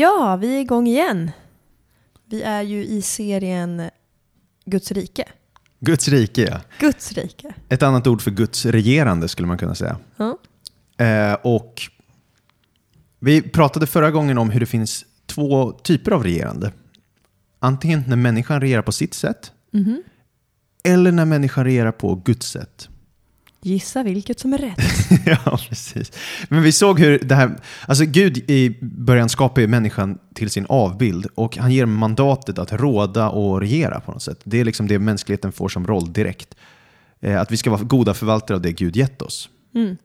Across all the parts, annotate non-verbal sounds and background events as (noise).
Ja, vi är igång igen. Vi är ju i serien Guds rike. Guds rike, ja. Guds rike. Ett annat ord för Guds regerande skulle man kunna säga. Ja. Eh, och vi pratade förra gången om hur det finns två typer av regerande. Antingen när människan regerar på sitt sätt Mhm. eller när människan regerar på Guds sätt. Gissa vilket som är rätt. (laughs) ja, precis. Men vi såg hur det här, alltså Gud i början skapar ju människan till sin avbild och han ger mandatet att råda och regera på något sätt. Det är liksom det mänskligheten får som roll direkt. Eh, att vi ska vara goda förvaltare av det Gud gett oss. Mm.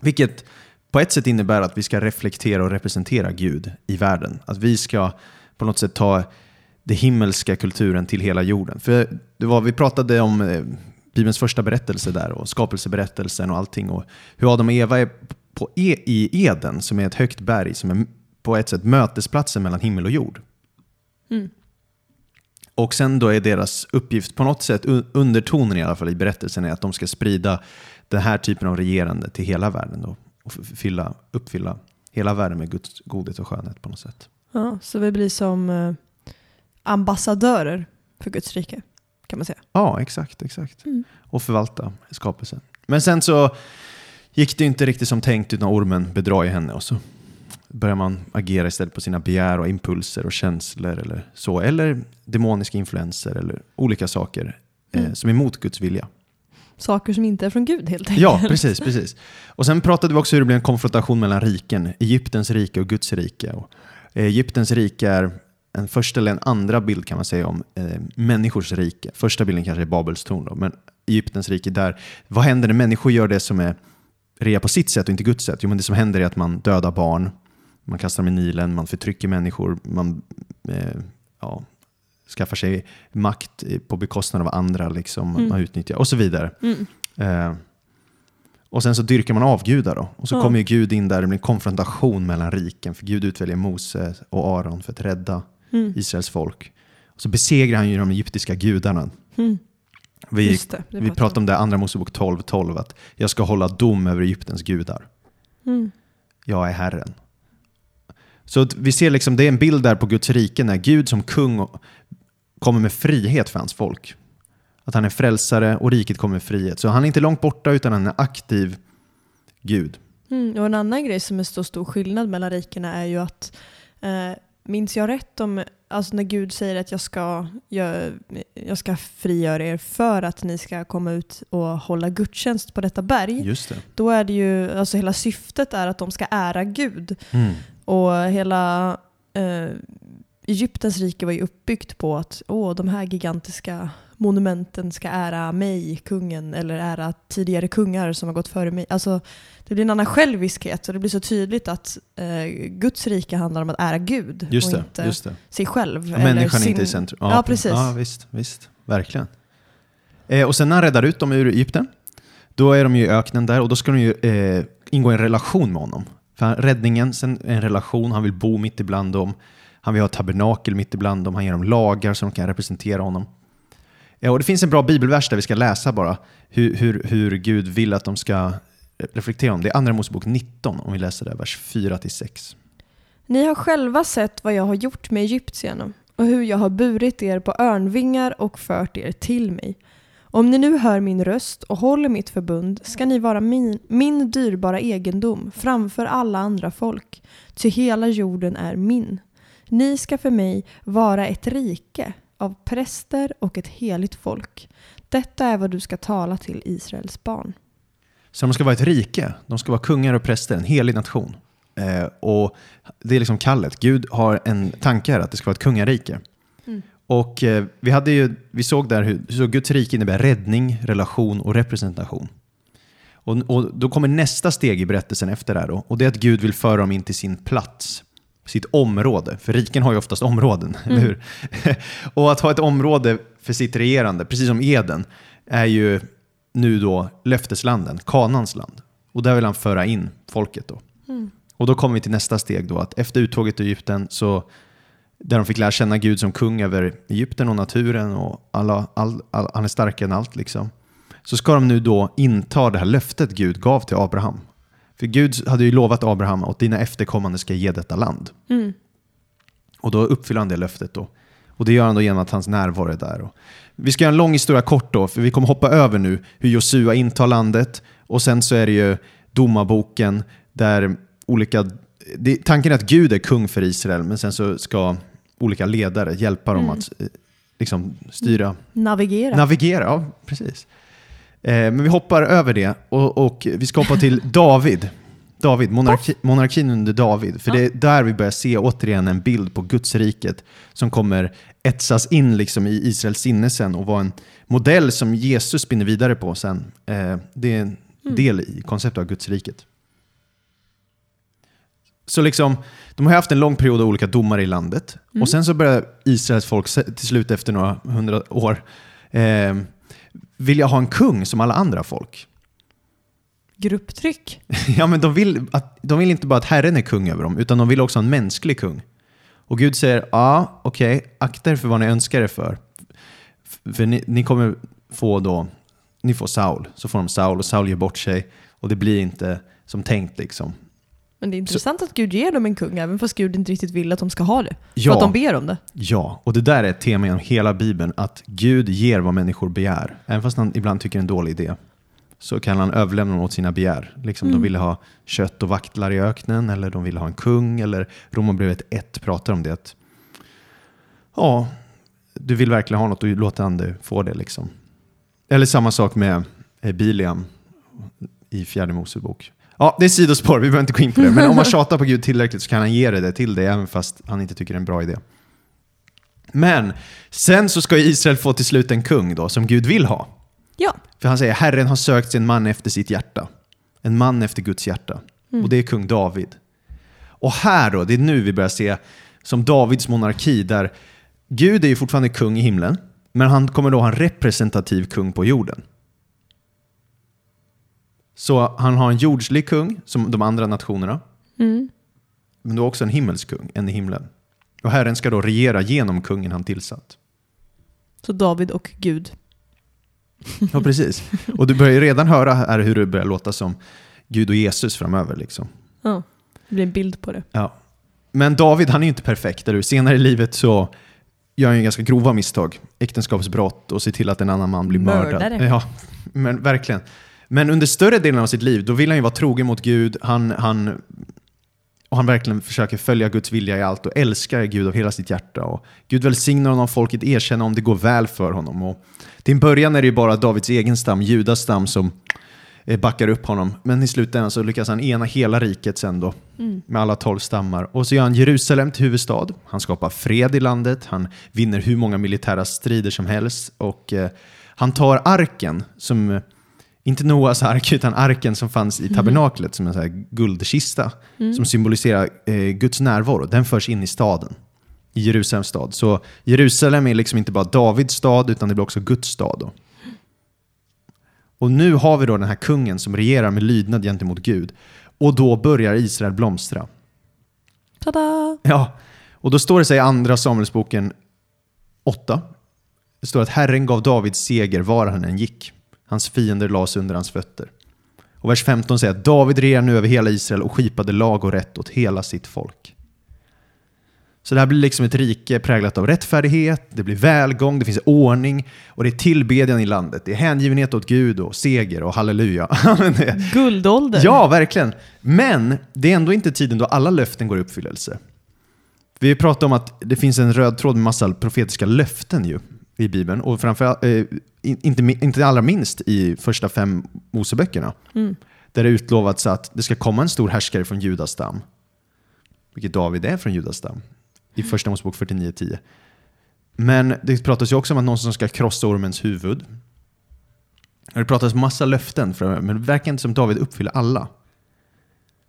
Vilket på ett sätt innebär att vi ska reflektera och representera Gud i världen. Att vi ska på något sätt ta den himmelska kulturen till hela jorden. För det var, vi pratade om eh, Bibelns första berättelse där och skapelseberättelsen och allting. Och hur Adam och Eva är på e, i Eden, som är ett högt berg, som är på ett sätt mötesplatsen mellan himmel och jord. Mm. Och sen då är deras uppgift, på något sätt, un- undertonen i alla fall i berättelsen, är att de ska sprida den här typen av regerande till hela världen då, och fylla, uppfylla hela världen med Guds godhet och skönhet på något sätt. Ja, så vi blir som eh, ambassadörer för Guds rike, kan man säga. Ja, exakt, exakt. Mm. Och förvalta skapelsen. Men sen så gick det inte riktigt som tänkt utan ormen bedrar ju henne och så börjar man agera istället på sina begär och impulser och känslor eller så. Eller demoniska influenser eller olika saker eh, Mm. som är emot Guds vilja. Saker som inte är från Gud helt enkelt. Ja, precis, precis. Och sen pratade vi också hur det blev en konfrontation mellan riken, Egyptens rike och Guds rike. Och eh, Egyptens rike är en första eller en andra bild kan man säga om eh, människors rike. Första bilden kanske är Babels torn då, men Egyptens rike där, vad händer när människor gör det som är rea på sitt sätt och inte Guds sätt? Jo, men det som händer är att man dödar barn, man kastar dem i Nilen, man förtrycker människor, man eh, ja, skaffar sig makt eh, på bekostnad av andra, liksom, Mm. man utnyttjar och så vidare. Mm. Eh, och sen så dyrkar man avgudar då. Och så Ja. kommer Gud in där, det blir en konfrontation mellan riken. För Gud utväljer Mose och Aron för att rädda Mm. Israels folk. Och så besegrar han ju de egyptiska gudarna. Mm. Vi, det, det vi pratar om det i andra Mosebok 12.12, att jag ska hålla dom över Egyptens gudar. Mm. Jag är Herren. Så vi ser liksom, det är en bild där på Guds rike när Gud som kung kommer med frihet för hans folk. Att han är frälsare och riket kommer med frihet. Så han är inte långt borta utan han är aktiv Gud. Mm, och en annan grej som är så stor skillnad mellan rikena är ju att, eh, minns jag rätt om, alltså när Gud säger att jag ska, jag, jag ska frigöra er för att ni ska komma ut och hålla gudstjänst på detta berg, Just det. då är det ju, alltså hela syftet är att de ska ära Gud. Mm. Och hela eh, Egyptens rike var ju uppbyggt på att åh, de här gigantiska monumenten ska ära mig, kungen, eller ära tidigare kungar som har gått före mig. Alltså, det blir en annan själviskhet och det blir så tydligt att eh, Guds rike handlar om att ära Gud Just och det. inte Just det. sig själv. Och människan är sin... inte i centrum. Ja, precis. Ja, visst, visst. Verkligen. Eh, och sen när han räddar ut dem ur Egypten, då är de ju i öknen där och då ska de ju eh, ingå i en relation med honom. För han, räddningen, sen en relation, han vill bo mitt ibland dem. Han vill ha ett tabernakel mitt ibland dem. Han ger dem lagar som kan representera honom. Ja, och det finns en bra bibelvers där vi ska läsa bara hur, hur, hur Gud vill att de ska reflektera om det. är Andra Mosebok 19, om vi läser där, vers 4-6. Ni har själva sett vad jag har gjort med egyptierna och hur jag har burit er på örnvingar och fört er till mig. Om ni nu hör min röst och håller mitt förbund ska ni vara min, min dyrbara egendom framför alla andra folk, ty hela jorden är min. Ni ska för mig vara ett rike av präster och ett heligt folk. Detta är vad du ska tala till Israels barn. Så de ska vara ett rike, de ska vara kungar och präster, en helig nation. Eh, och det är liksom kallet. Gud har en tanke här att det ska vara ett kungarike. Mm. Och eh, vi, hade ju, vi såg där hur så Guds rike innebär räddning, relation och representation. Och, och Då kommer nästa steg i berättelsen efter det här. Då, och det är att Gud vill föra dem in till sin plats, sitt område. För riken har ju oftast områden, eller hur? (laughs) och att ha ett område för sitt regerande, precis som Eden, är ju nu då löfteslanden, Kanans land. Och där vill han föra in folket. då. Och då kommer vi till nästa steg då, att efter uttåget ur Egypten så där de fick lära känna Gud som kung över Egypten och naturen och alla, all, all, han är starkare än allt. Liksom. Så ska de nu då inta det här löftet Gud gav till Abraham. För Gud hade ju lovat Abraham att dina efterkommande ska ge detta land. Mm. Och då uppfyller han det löftet då. Och det gör han då genom att hans närvaro är där. Vi ska göra en lång historia kort då, för vi kommer hoppa över nu hur Josua intar landet. Och sen så är det ju domarboken där olika... Det, tanken är att Gud är kung för Israel, men sen så ska olika ledare hjälpa dem att eh, liksom, styra, Navigera. navigera. Ja, precis. Eh, men vi hoppar över det och, och vi ska hoppa till (laughs) David. David, monarki, monarkin under David. För det är där vi börjar se återigen en bild på Gudsriket som kommer etsas in liksom i Israels sinne sen och vara en modell som Jesus spinner vidare på sen. Eh, det är en del i konceptet av Gudsriket. Så liksom, de har haft en lång period av olika domare i landet. Och sen så börjar Israels folk till slut efter några hundra år eh, vilja ha en kung som alla andra folk. Grupptryck. (laughs) Ja, men de vill, att, de vill inte bara att Herren är kung över dem, utan de vill också ha en mänsklig kung. Och Gud säger, ja, okej, akta er för vad ni önskar er för. För ni, ni kommer få då, ni får Saul, så får de Saul och Saul ger bort sig och det blir inte som tänkt liksom. Men det är intressant att Gud ger dem en kung, även fast Gud inte riktigt vill att de ska ha det. För Ja. att de ber om det. Ja, och det där är ett tema genom hela Bibeln, att Gud ger vad människor begär. Även fast han ibland tycker det är en dålig idé, så kan han överlämna dem åt sina begär. Liksom De ville ha kött och vaktlar i öknen, eller de ville ha en kung, eller Romarbrevet 1 pratar om det. Att, ja, du vill verkligen ha något och låter han dig få det. Liksom. Eller samma sak med eh, Biliam i fjärde Mosebok. Ja, det är sidospår, vi behöver inte gå in på det. Men om man (laughs) tjatar på Gud tillräckligt så kan han ge det där till dig, även fast han inte tycker det är en bra idé. Men sen så ska Israel få till slut en kung då, som Gud vill ha. Ja. För han säger, Herren har sökt sig en man efter sitt hjärta. En man efter Guds hjärta. Och det är kung David. Och här då, det är nu vi börjar se som Davids monarki, där Gud är ju fortfarande kung i himlen, men han kommer då ha en representativ kung på jorden. Så han har en jordslig kung, som de andra nationerna, Mm. men då också en himmelskung, en i himlen. Och Herren ska då regera genom kungen han tillsatt. Så David och Gud. Ja, precis. Och du börjar ju redan höra här hur det börjar låta som Gud och Jesus framöver. Liksom. Ja. Det blir en bild på det. Ja. Men David, han är ju inte perfekt. Du. Senare i livet så gör han ju ganska grova misstag. Äktenskapsbrott och ser till att en annan man blir mördad. Mördare. Ja, men verkligen. Men under större delen av sitt liv, då vill han ju vara trogen mot Gud. Han, han, och han verkligen försöker följa Guds vilja i allt och älskar Gud av hela sitt hjärta. Och Gud välsignar honom, folket erkänner om det går väl för honom. Och till en början är det ju bara Davids egen stam, Judas stam, som eh, backar upp honom. Men i slutändan så lyckas han ena hela riket sen då, med alla tolv stammar. Och så gör han Jerusalem till huvudstad. Han skapar fred i landet, han vinner hur många militära strider som helst. Och eh, han tar arken, som, inte Noas ark, utan arken som fanns i tabernaklet, som en guldkista, som symboliserar eh, Guds närvaro. Den förs in i staden i Jerusalems stad. Så Jerusalem är liksom inte bara Davids stad, utan det blir också Guds stad. Då. Och nu har vi då den här kungen som regerar med lydnad gentemot Gud. Och då börjar Israel blomstra. Tada! Ja, och då står det sig i andra Samuelsboken 8. Det står att Herren gav David seger var han än gick. Hans fiender lades under hans fötter. Och vers 15 säger att David regerar nu över hela Israel och skipade lag och rätt åt hela sitt folk. Så det här blir liksom ett rike präglat av rättfärdighet, det blir välgång, det finns ordning och det är tillbedjan i landet. Det är hängivenhet åt Gud och seger och halleluja. (laughs) Guldålder. Ja, verkligen. Men det är ändå inte tiden då alla löften går i uppfyllelse. Vi pratar om att det finns en röd tråd med massa profetiska löften ju i Bibeln. Och framför, eh, inte, inte allra minst i första fem Moseböckerna. Mm. Där det utlovats att det ska komma en stor härskare från Judas stam. Vilket David är från Judas stam. I första Mosebok 49.10. Men det pratas ju också om att någon som ska krossa ormens huvud. Det pratas massa löften men det verkar inte som David uppfyller alla.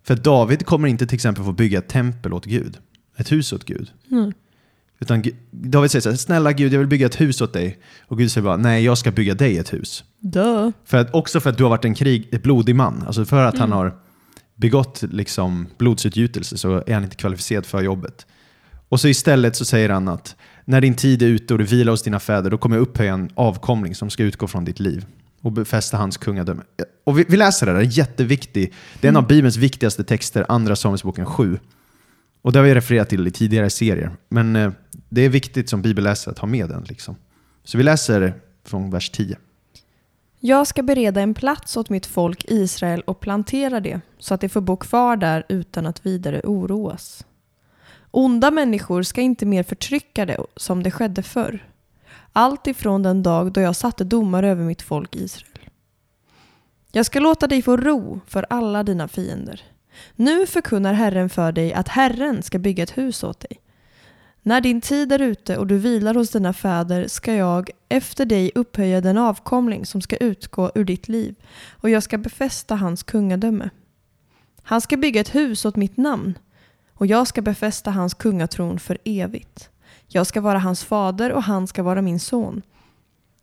För David kommer inte till exempel få bygga ett tempel åt Gud. Ett hus åt Gud. Mm. Utan David säger så här, snälla Gud, jag vill bygga ett hus åt dig. Och Gud säger bara, nej, jag ska bygga dig ett hus. Dö. För att, också för att du har varit en krig, blodig man. Alltså för att han har begått liksom blodsutgjutelse så är han inte kvalificerad för jobbet. Och så istället så säger han att när din tid är ute och du vilar hos dina fäder, då kommer jag upphöja en avkomling som ska utgå från ditt liv och befästa hans kungadöme. Och vi, vi läser det där, jätteviktigt. Det är en av Bibelns viktigaste texter, Andra Samuelsboken 7. Och det har vi refererat till i tidigare serier. Men eh, det är viktigt som bibelläsare att ha med den. Liksom. Så vi läser från vers 10. Jag ska bereda en plats åt mitt folk Israel och plantera det så att det får bo kvar där utan att vidare oroas. Onda människor ska inte mer förtrycka det som det skedde förr. Allt ifrån den dag då jag satte domar över mitt folk Israel. Jag ska låta dig få ro för alla dina fiender. Nu förkunnar Herren för dig att Herren ska bygga ett hus åt dig. När din tid är ute och du vilar hos dina fäder ska jag efter dig upphöja den avkomling som ska utgå ur ditt liv och jag ska befästa hans kungadöme. Han ska bygga ett hus åt mitt namn och jag ska befästa hans kungatron för evigt. Jag ska vara hans fader och han ska vara min son.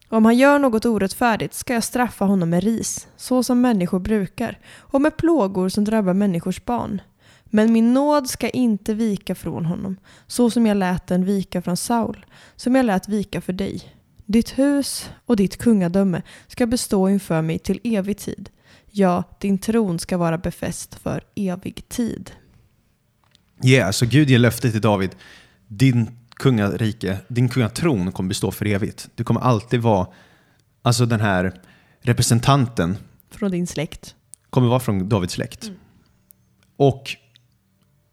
Om han gör något orättfärdigt ska jag straffa honom med ris, så som människor brukar, och med plågor som drabbar människors barn. Men min nåd ska inte vika från honom, så som jag lät den vika från Saul, som jag lät vika för dig. Ditt hus och ditt kungadöme ska bestå inför mig till evig tid. Ja, din tron ska vara befäst för evig tid. Yeah, så Gud ger löfte till David. Din kungarike, din kungatron kommer bestå för evigt. Du kommer alltid vara, alltså den här representanten Från din släkt. kommer vara från Davids släkt. Och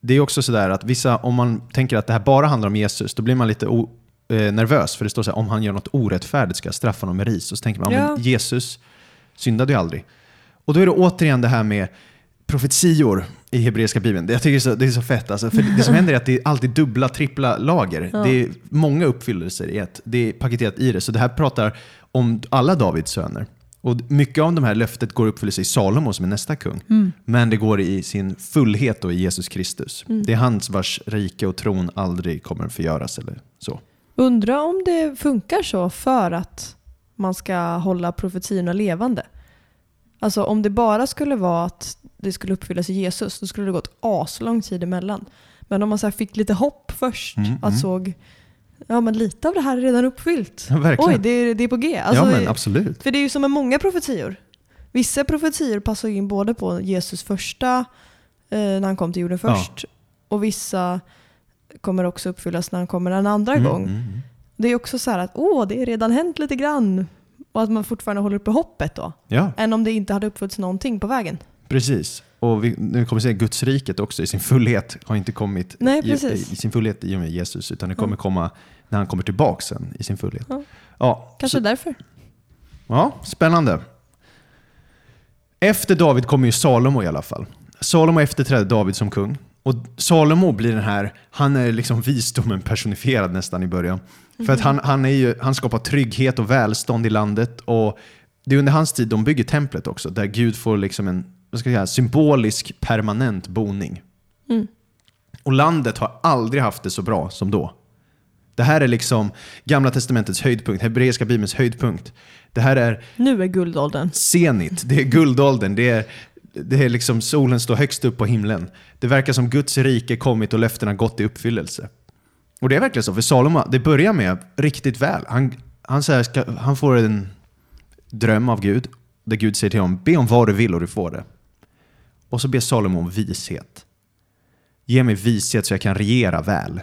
det är också sådär att vissa, om man tänker att det här bara handlar om Jesus, då blir man lite eh, nervös. För det står så här, om han gör något orättfärdigt ska jag straffa honom med ris. Och så tänker man, ja. Jesus syndade ju aldrig. Och då är det återigen det här med profetior i hebreiska bibeln. Jag tycker det är så, det är så fett. Alltså, för det som händer är att det är alltid dubbla, trippla lager. Ja. Det är många uppfyllelser i ett. Det är paketerat i det. Så det här pratar om alla Davids söner. Och mycket av de här löftet går i uppfyllelse i Salomo som är nästa kung. Men det går i sin fullhet då i Jesus Kristus. Det är hans vars rike och tron aldrig kommer att förgöras eller så. Undra om det funkar så för att man ska hålla profetiorna levande. Alltså om det bara skulle vara att det skulle uppfyllas i Jesus, då skulle det gått aslång tid emellan. Men om man så här fick lite hopp först, Mm, att mm. såg ja men lite av det här är redan uppfyllt. Ja. Oj, det är, det är på G. Alltså, ja men absolut. För det är ju som med många profetior. Vissa profetior passar in både på Jesus första, eh, när han kom till jorden Ja. först, och vissa kommer också uppfyllas när han kommer en andra Mm, gång. mm, mm. Det är också så här att åh, det är redan hänt lite grann. Och att man fortfarande håller uppe hoppet då. Ja, Än om det inte hade uppfyllts någonting på vägen. precis. Och vi, nu kommer vi se Guds riket också i sin fullhet har inte kommit Nej, i, i sin fullhet i och med Jesus, utan det kommer Mm. komma när han kommer tillbaka sen i sin fullhet. Ja. Ja, Kanske så, därför. ja, spännande. Efter David kommer ju Salomo i alla fall. Salomo efterträdde David som kung. Och Salomo blir den här, han är liksom visdomen personifierad nästan i början. För att han, han, är ju, han skapar trygghet och välstånd i landet. Och det är under hans tid de bygger templet också, där Gud får liksom en vad ska jag säga, symbolisk permanent boning. Mm. Och landet har aldrig haft det så bra som då. Det här är liksom Gamla Testamentets höjdpunkt, Hebreiska Bibelns höjdpunkt. Det här är Nu är guldåldern. senit, det är guldåldern, det är, det är liksom solen står högst upp på himlen. Det verkar som Guds rike kommit och löftena gått i uppfyllelse. Och det är verkligen så, för Salomo, det börjar med riktigt väl. Han, han, säger, ska, han får en dröm av Gud, där Gud säger till honom, be om vad du vill och du får det. Och så ber Salomo om vishet. Ge mig vishet så jag kan regera väl.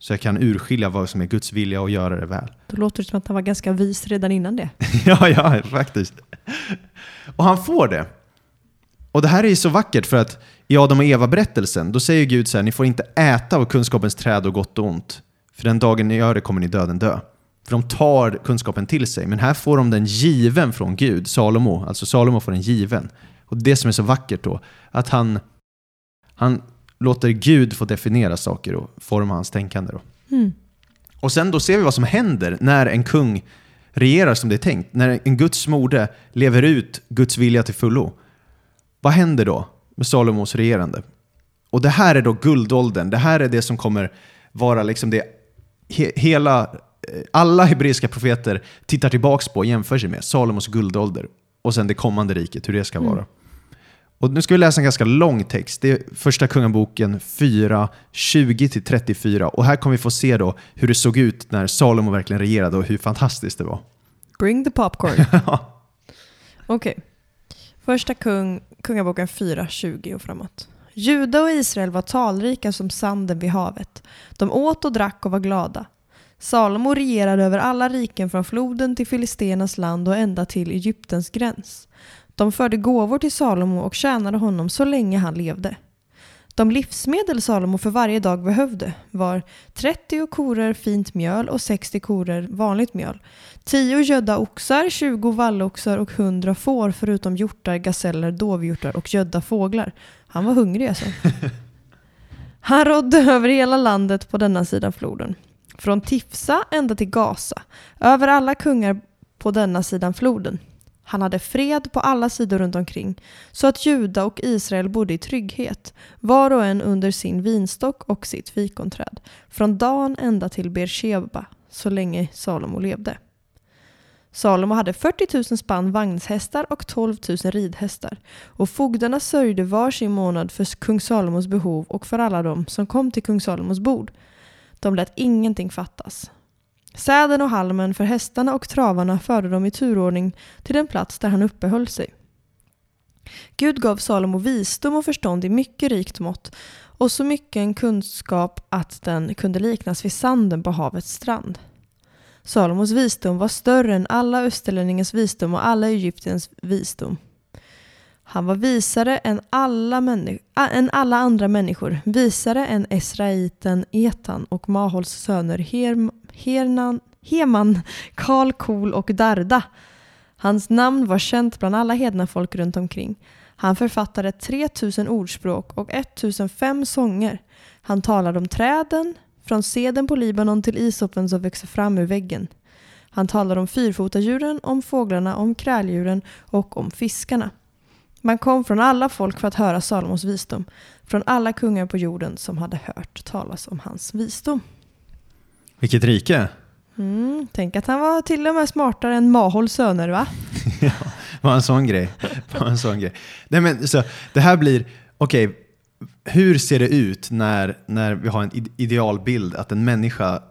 Så jag kan urskilja vad som är Guds vilja och göra det väl. Då låter det som att han var ganska vis redan innan det. (laughs) ja, ja, faktiskt. Och han får det. Och det här är ju så vackert för att i Adam och Eva-berättelsen, då säger Gud så här, ni får inte äta av kunskapens träd och gott och ont. För den dagen ni gör det kommer ni döden dö. För de tar kunskapen till sig. Men här får de den given från Gud, Salomo. Alltså Salomo får den given. Och det som är så vackert då, att han, han låter Gud få definiera saker och forma hans tänkande. Då. Mm. Och sen då ser vi vad som händer när en kung regerar som det är tänkt, när en Guds mode lever ut Guds vilja till fullo, vad händer då med Salomos regerande? Och det här är då guldåldern, det här är det som kommer vara liksom det he, hela, eh, alla hebreiska profeter tittar tillbaks på och jämför sig med, Salomos guldålder och sen det kommande riket, hur det ska vara. Och nu ska vi läsa en ganska lång text. Det är första kungaboken 4, 20-34. Och här kommer vi få se då hur det såg ut när Salomo verkligen regerade och hur fantastiskt det var. Bring the popcorn. (laughs) Okej. Första kung, kungaboken 4, 20 och framåt. Juda och Israel var talrika som sanden vid havet. De åt och drack och var glada. Salomo regerade över alla riken från floden till Filistenas land och ända till Egyptens gräns. De förde gåvor till Salomo och tjänade honom så länge han levde. De livsmedel Salomo för varje dag behövde var 30 korer fint mjöl och 60 korer vanligt mjöl, 10 gödda oxar, 20 valloxar och 100 får förutom hjortar, gaseller, dovhjortar och gödda fåglar. Han var hungrig alltså. (laughs) Han rådde över hela landet på denna sidan floden. Från Tifsa ända till Gaza, över alla kungar på denna sidan floden. Han hade fred på alla sidor runt omkring, så att Juda och Israel bodde i trygghet, var och en under sin vinstock och sitt fikonträd, från Dan ända till Beersheba, så länge Salomo levde. Salomo hade 40 000 spann vagnshästar och 12 000 ridhästar, och fogdarna sörjde var sin månad för kung Salomos behov och för alla dem som kom till kung Salomos bord. De lät ingenting fattas. Säden och halmen för hästarna och travarna förde dem i turordning till den plats där han uppehöll sig. Gud gav Salomo visdom och förstånd i mycket rikt mått och så mycket en kunskap att den kunde liknas vid sanden på havets strand. Salomos visdom var större än alla österlänningens visdom och alla Egyptens visdom. Han var visare än alla, äh, än alla andra människor, visare än Esraiten Etan och Mahols söner Herm Hernan, Heman, Karl Kol och Darda. Hans namn var känt bland alla hedna folk runt omkring. Han författade 3000 ordspråk och 1005 sånger. Han talade om träden, från seden på Libanon till isopen som växer fram ur väggen. Han talade om fyrfotadjuren, om fåglarna, om kräldjuren och om fiskarna. Man kom från alla folk för att höra Salomos visdom, från alla kungar på jorden som hade hört talas om hans visdom. Vilket rike! Mm, tänk att han var till och med smartare än Mahols söner va? (laughs) ja, var en sån grej. Var en sån grej. Nej, men, så, det här blir, okej, okay, hur ser det ut när, när vi har en idealbild att en människa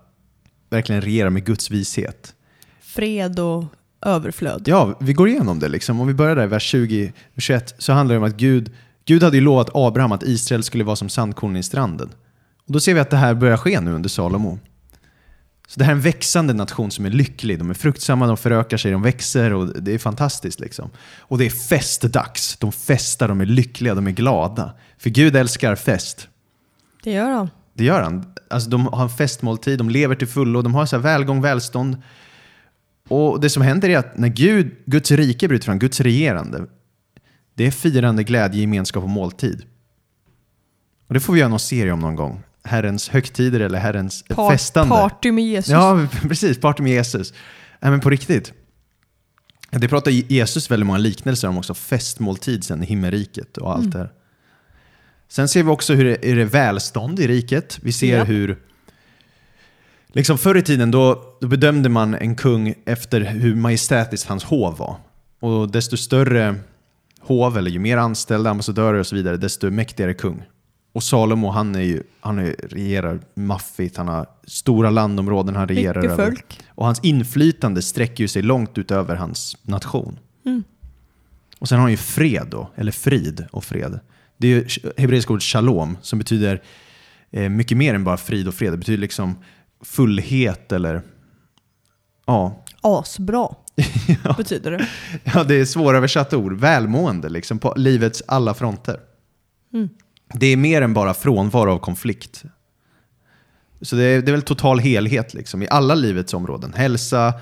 verkligen regerar med Guds vishet? Fred och överflöd. Ja, vi går igenom det. Liksom. Om vi börjar där i vers 20, 21, så handlar det om att Gud, Gud hade ju lovat Abraham att Israel skulle vara som sandkornen i stranden. Och då ser vi att det här börjar ske nu under Salomo. Så det här är en växande nation som är lycklig. De är fruktsamma, de förökar sig, de växer och det är fantastiskt. Liksom. Och det är festdags. De festar, de är lyckliga, de är glada. För Gud älskar fest. Det gör han. Det gör han. Alltså, de har en festmåltid, de lever till fullo, de har så välgång, välstånd. Och det som händer är att när Gud, Guds rike bryter fram, Guds regerande, det är firande, glädje, gemenskap och måltid. Och det får vi göra någon serie om någon gång. Herrens högtider eller Herrens Par festande. Party med Jesus. Ja, (laughs) precis. Party med Jesus. Nej, men på riktigt. Det pratar Jesus väldigt många liknelser om också. Festmåltid sen i himmelriket och allt mm. det här. Sen ser vi också hur det är välstånd i riket. Vi ser ja. hur... Liksom förr i tiden då, då bedömde man en kung efter hur majestätiskt hans hov var. Och desto större hov, eller ju mer anställda, ambassadörer och så vidare, desto mäktigare kung. Och Salomo, han, är ju, han är, regerar maffigt, han har stora landområden han regerar Mycket över. folk. Och hans inflytande sträcker ju sig långt utöver hans nation. Mm. Och sen har han ju fred då, eller frid och fred. Det är ju hebreiska ordet shalom som betyder eh, mycket mer än bara frid och fred. Det betyder liksom fullhet eller ja. Asbra (laughs) ja. betyder det. Ja, det är svåröversatta ord. Välmående liksom på livets alla fronter. Mm. Det är mer än bara frånvaro av konflikt. Så det är, det är väl total helhet liksom, i alla livets områden. Hälsa,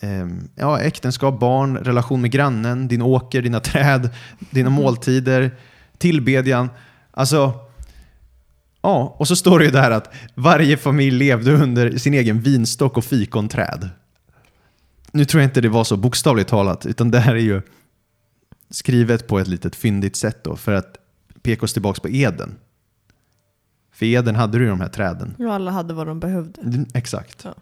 eh, ja, äktenskap, barn, relation med grannen, din åker, dina (laughs) träd, dina mm. måltider, tillbedjan. Alltså, ja, och så står det ju där att varje familj levde under sin egen vinstock och fikonträd. nu tror jag inte det var så bokstavligt talat, utan det här är ju skrivet på ett litet fyndigt sätt då, för att peka oss tillbaka på Eden. För i Eden hade du ju de här träden. Och alla hade vad de behövde. Exakt. Ja.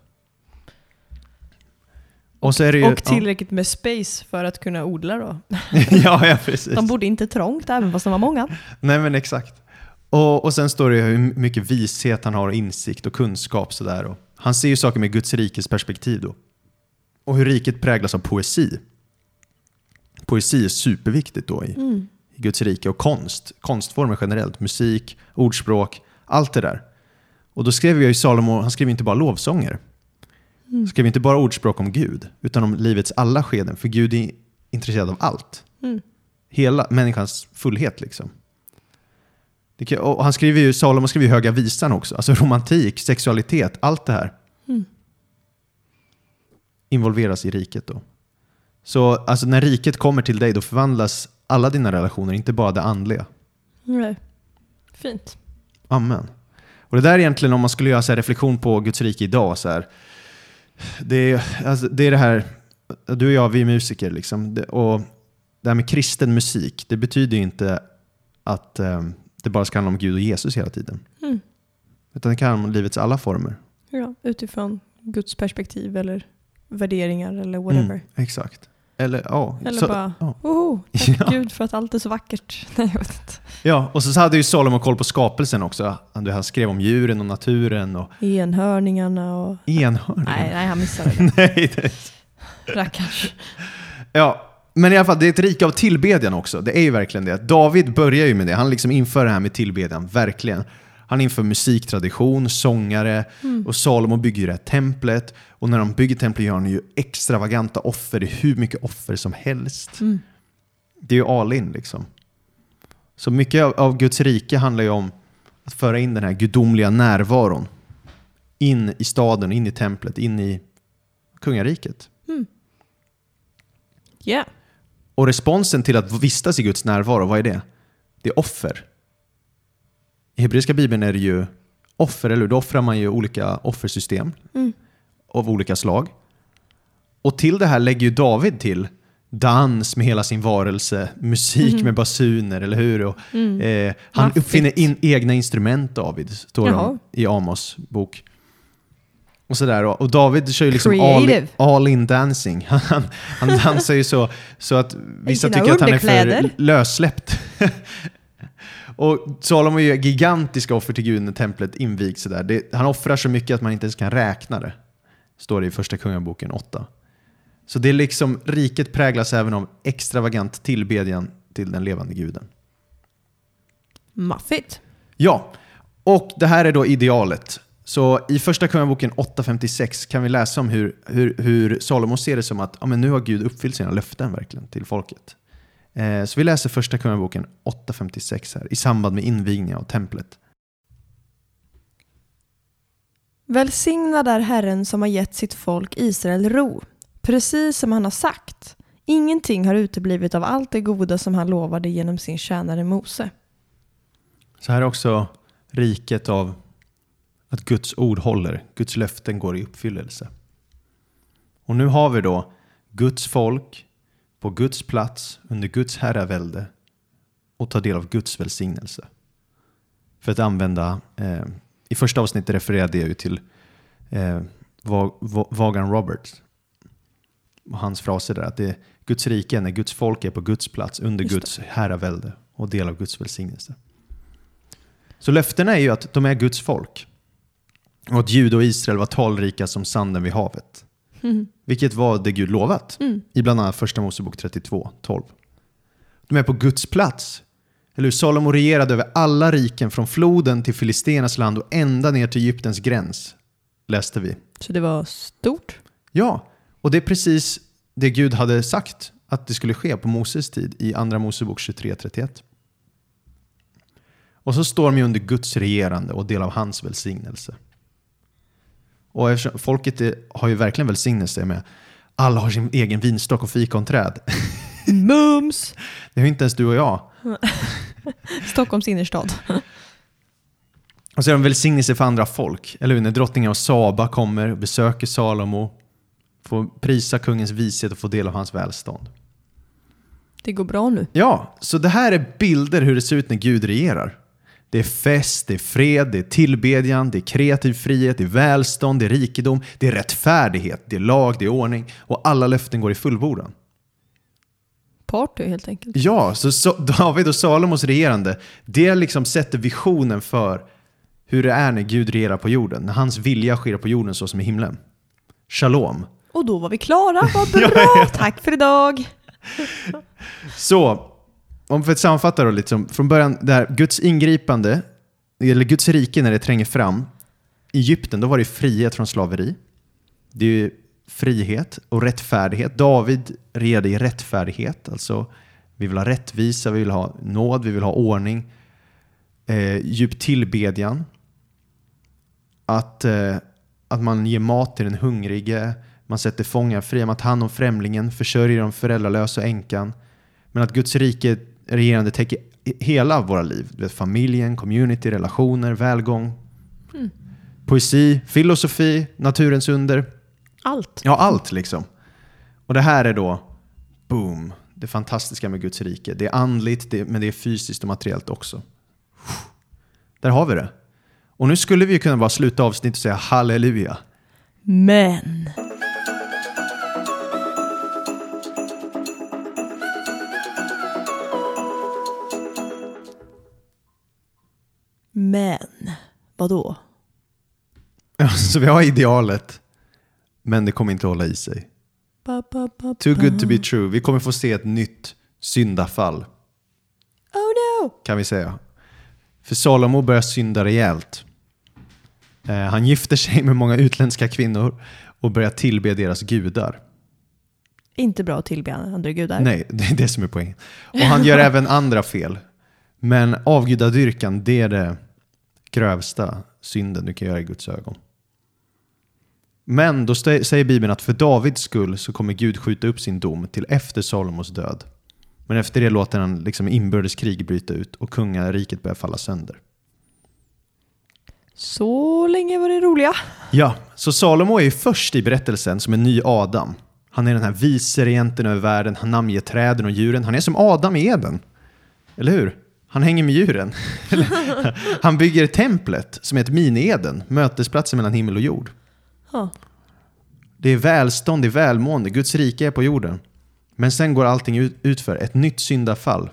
Och så är det ju... Och tillräckligt med space för att kunna odla då. (laughs) ja, ja, precis. De bodde inte trångt även fast de var många. Nej, men exakt. Och, och sen står det hur mycket vishet han har, och insikt och kunskap. Sådär. Och han ser ju saker med Guds rikes perspektiv då. Och hur riket präglas av poesi. Poesi är superviktigt då i, Mm. Guds rike. Och konst, konstformer generellt, musik, ordspråk, allt det där. Och då skrev ju Salomo, han skrev inte bara lovsånger. Han skrev inte bara ordspråk om Gud, utan om livets alla skeden. För Gud är intresserad av allt. Mm. Hela människans fullhet liksom. Kan, och han skriver ju, Salomo skriver ju Höga Visan också. Alltså romantik, sexualitet, allt det här Mm. involveras i riket då. Så alltså, när riket kommer till dig då förvandlas alla dina relationer, inte bara det andliga. Nej. Fint. Amen. Och det där är egentligen om man skulle göra så reflektion på Guds rike idag. Så här, det, är, alltså, det är det här, du och jag vi är musiker liksom. Det, och det här med kristen musik, det betyder inte att eh, det bara ska handla om Gud och Jesus hela tiden. Mm. Utan det kan handla om livets alla former. Ja, utifrån Guds perspektiv eller värderingar eller whatever. Mm, exakt. Eller ja. Eller så- bara, ja. Oho, (laughs) tack Ja. Gud för att allt är så vackert. (laughs) Nej, jag. Ja, och så hade ju Salomo koll på skapelsen också. Han skrev om djuren och naturen och Enhörningarna och... enhörningen. Nej, nej, han missade (laughs) det. Nej, det, Rackars. Ja, men i alla fall, det är ett rike av tillbedjan också. Det är ju verkligen det. David börjar ju med det. Han liksom inför det här med tillbedjan, verkligen. Han inför musiktradition, sångare och Salomo bygger ju det här templet. Och när de bygger templet gör han ju extravaganta offer. Det är hur mycket offer som helst. Mm. Det är ju all in liksom. Så mycket av, av Guds rike handlar ju om att föra in den här gudomliga närvaron in i staden, in i templet, in i kungariket. Yeah. Och responsen till att vistas i Guds närvaro, vad är det? Det är offer. I hebreiska bibeln är det ju offer, eller hur? Då offrar man ju olika offersystem Mm. av olika slag. Och till det här lägger ju David till dans med hela sin varelse, musik med basuner, eller hur? Och, Mm. eh, han Maffigt. uppfinner in egna instrument, David, står det i Amos bok. Och, sådär. Och David kör ju liksom all, Creative. all in dancing. (laughs) Han, han dansar ju så, så att vissa tycker att han är för lössläppt. (laughs) och Salomo gör gigantiska offer till Gud när templet invigs. Sådär. Det, han offrar så mycket att man inte ens kan räkna det. Står det i första kungaboken 8. Så det är liksom, riket präglas även av extravagant tillbedjan till den levande guden. Maffigt. Ja, och det här är då idealet. Så i första kungaboken 8.56 kan vi läsa om hur, hur, hur Salomo ser det som att ja, men nu har Gud uppfyllt sina löften verkligen till folket. Eh, så vi läser första kungaboken 8.56 här i samband med invigningen av templet. Välsignad är Herren som har gett sitt folk Israel ro, precis som han har sagt. Ingenting har uteblivit av allt det goda som han lovade genom sin tjänare Mose. Så här är också riket av att Guds ord håller, Guds löften går i uppfyllelse. Och nu har vi då Guds folk på Guds plats under Guds herravälde och ta del av Guds välsignelse. För att använda, eh, i första avsnittet refererade jag ju till eh, Va- Va- Vaughan Roberts och hans fraser där att det är Guds rike är när Guds folk är på Guds plats under Just det. Guds herravälde och del av Guds välsignelse. Så löftena är ju att de är Guds folk. Och att Juda och Israel var talrika som sanden vid havet. Mm. Vilket var det Gud lovat Mm. i bland annat första Mosebok 32, 12. De är på Guds plats. Eller hur? Salomo regerade över alla riken från floden till Filistenas land och ända ner till Egyptens gräns. Läste vi. Så det var stort. Ja, och det är precis det Gud hade sagt att det skulle ske på Moses tid i Andra Mosebok 23.31. Och så står de under Guds regerande och del av hans välsignelse. Och eftersom folket är, har ju verkligen välsignelse med alla har sin egen vinstock och fikonträd. (laughs) Mums! Det har ju inte ens du och jag. (laughs) Stockholms innerstad. (laughs) Och så är de välsignelse för andra folk. Eller hur? När drottningen av Saba kommer och besöker Salomo. Få prisa kungens vishet och få del av hans välstånd. Det går bra nu. Ja, så det här är bilder hur det ser ut när Gud regerar. Det är fest, det är fred, det är tillbedjan, det är kreativ frihet, det är välstånd, det är rikedom, det är rättfärdighet, det är lag, det är ordning och alla löften går i fullbordan. Party helt enkelt. Ja, så, så David och Salomos regerande, det liksom sätter visionen för hur det är när Gud regerar på jorden, när hans vilja sker på jorden så som i himlen. Shalom. Och då var vi klara. Vad (laughs) bra! Tack för idag! Så, om för att sammanfatta då liksom, från början, det här Guds ingripande, eller Guds rike när det tränger fram. I Egypten, då var det frihet från slaveri. Det är ju frihet och rättfärdighet. David regerade i rättfärdighet, alltså vi vill ha rättvisa, vi vill ha nåd, vi vill ha ordning. Eh, djup tillbedjan. Att, eh, att man ger mat till den hungrige, man sätter fångar fria, man tar hand om främlingen, försörjer de föräldralösa och änkan. Men att Guds rike regerande täcker hela våra liv. Vet, familjen, community, relationer, välgång. Mm. Poesi, filosofi, naturens under. Allt. Ja, allt liksom. Och det här är då, boom, det fantastiska med Guds rike. Det är andligt, det, men det är fysiskt och materiellt också. Där har vi det. Och nu skulle vi kunna bara sluta avsnittet och säga halleluja. Men. Men. Vadå? (laughs) Så vi har idealet, men det kommer inte hålla i sig. Ba, ba, ba, Too good to be true. Vi kommer få se ett nytt syndafall, Oh no! kan vi säga. För Salomo börjar synda rejält. Eh, han gifter sig med många utländska kvinnor och börjar tillbe deras gudar. Inte bra att tillbe andra gudar. Nej, det är det som är poängen. Och han gör (laughs) även andra fel. Men avgudadyrkan, det är det grövsta synden du kan göra i Guds ögon. Men då säger Bibeln att för Davids skull så kommer Gud skjuta upp sin dom till efter Salomos död. Men efter det låter han liksom inbördeskrig bryta ut och kungariket börjar falla sönder. Så länge var det roliga. Ja, så Salomo är ju först i berättelsen som en ny Adam. Han är den här viceregenten över världen, han namnger träden och djuren. Han är som Adam i Eden. Eller hur? Han hänger med djuren. (laughs) han bygger templet som är ett mini-Eden, mötesplatsen mellan himmel och jord. Ja. Det är välstånd, det är välmående, Guds rike är på jorden. Men sen går allting ut, utför, ett nytt syndafall.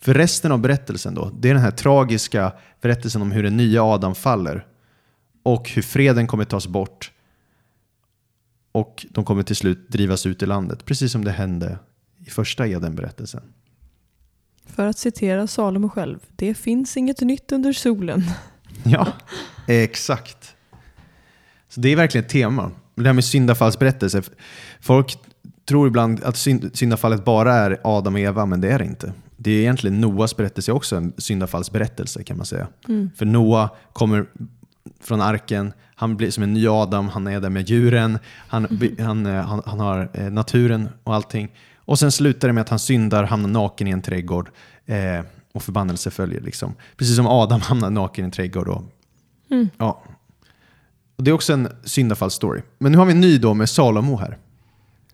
För resten av berättelsen då, det är den här tragiska berättelsen om hur den nya Adam faller. Och hur freden kommer tas bort. Och de kommer till slut drivas ut ur landet, precis som det hände i första Eden-berättelsen. För att citera Salomo själv. Det finns inget nytt under solen. (laughs) Ja, exakt. Så det är verkligen ett tema. Det här med syndafallsberättelse. Folk tror ibland att synd- syndafallet bara är Adam och Eva, men det är det inte. Det är egentligen Noas berättelse också en syndafallsberättelse kan man säga. För Noa kommer från arken, han blir som en ny Adam, han är där med djuren, han, han, eh, han, han har eh, naturen och allting. Och sen slutar det med att han syndar, hamnar naken i en trädgård eh, och förbannelse följer. Liksom. Precis som Adam (laughs) hamnar naken i en trädgård. Och, ja. och det är också en syndafallsstory. Men nu har vi en ny då med Salomo här.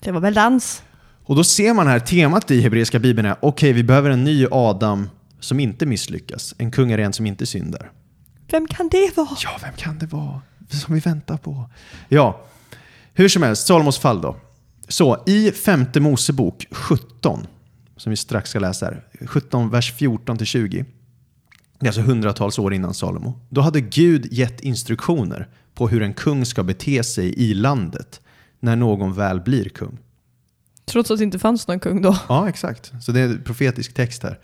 Det var väl dans. Och då ser man här temat i hebreiska bibeln är okej, vi behöver en ny Adam som inte misslyckas. En kungaregent som inte syndar. Vem kan det vara? Ja, vem kan det vara som vi väntar på? Ja, hur som helst, Salomos fall då. Så i femte Mosebok 17, som vi strax ska läsa här, 17 vers 14 till 20. Det är alltså hundratals år innan Salomo. Då hade Gud gett instruktioner på hur en kung ska bete sig i landet när någon väl blir kung. Trots att det inte fanns någon kung då. Ja, exakt. Så det är en profetisk text här.